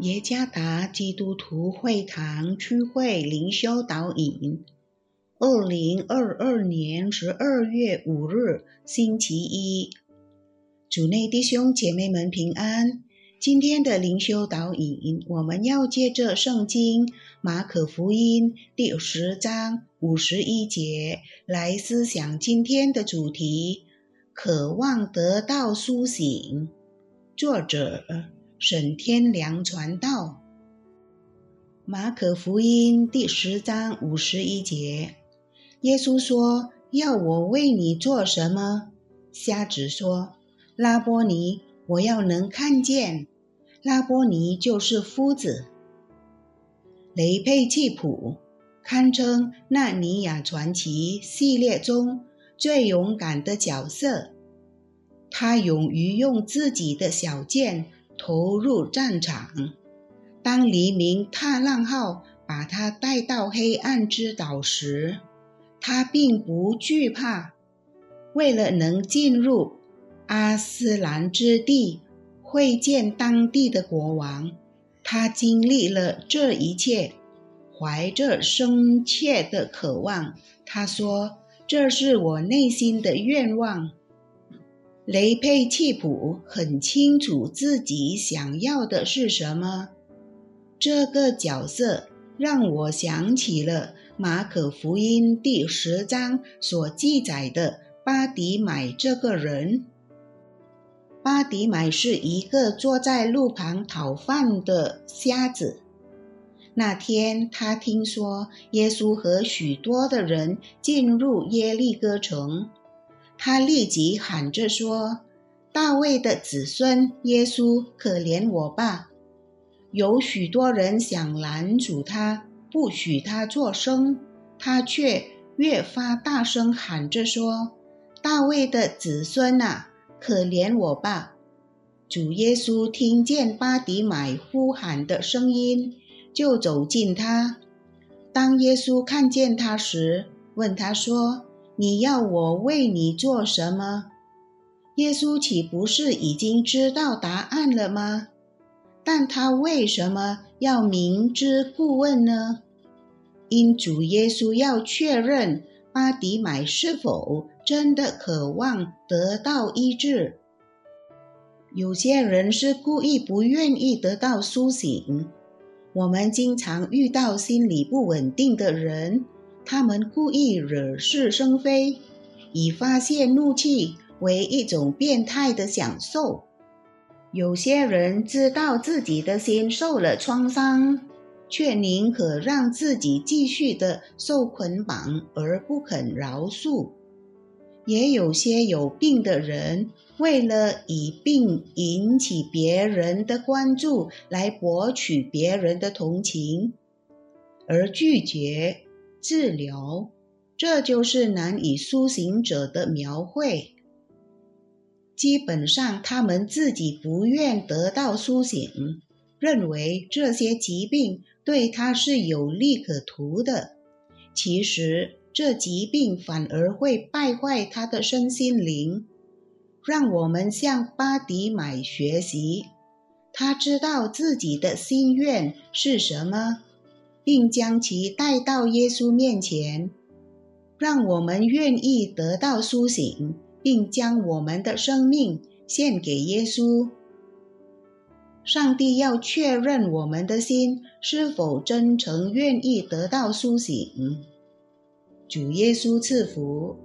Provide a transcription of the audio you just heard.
耶加达基督徒会堂区会灵修导引，二零二二年十二月五日，星期一，主内弟兄姐妹们平安。今天的灵修导引，我们要借着圣经马可福音第十章五十一节来思想今天的主题：渴望得到苏醒。作者。沈天良传道，马可福音第十章五十一节，耶稣说：“要我为你做什么？”瞎子说：“拉波尼，我要能看见。”拉波尼就是夫子。雷佩契普堪称《纳尼亚传奇》系列中最勇敢的角色，他勇于用自己的小剑。投入战场。当黎明踏浪号把他带到黑暗之岛时，他并不惧怕。为了能进入阿斯兰之地，会见当地的国王，他经历了这一切，怀着深切的渴望。他说：“这是我内心的愿望。”雷佩契普很清楚自己想要的是什么。这个角色让我想起了马可福音第十章所记载的巴迪买这个人。巴迪买是一个坐在路旁讨饭的瞎子。那天，他听说耶稣和许多的人进入耶利哥城。他立即喊着说：“大卫的子孙耶稣，可怜我吧！”有许多人想拦阻他，不许他作声，他却越发大声喊着说：“大卫的子孙啊，可怜我吧！”主耶稣听见巴迪买呼喊的声音，就走近他。当耶稣看见他时，问他说。你要我为你做什么？耶稣岂不是已经知道答案了吗？但他为什么要明知故问呢？因主耶稣要确认巴迪买是否真的渴望得到医治。有些人是故意不愿意得到苏醒。我们经常遇到心理不稳定的人。他们故意惹是生非，以发泄怒气为一种变态的享受。有些人知道自己的心受了创伤，却宁可让自己继续的受捆绑，而不肯饶恕。也有些有病的人，为了以病引起别人的关注，来博取别人的同情，而拒绝。治疗，这就是难以苏醒者的描绘。基本上，他们自己不愿得到苏醒，认为这些疾病对他是有利可图的。其实，这疾病反而会败坏他的身心灵。让我们向巴迪买学习，他知道自己的心愿是什么。并将其带到耶稣面前，让我们愿意得到苏醒，并将我们的生命献给耶稣。上帝要确认我们的心是否真诚愿意得到苏醒。主耶稣赐福。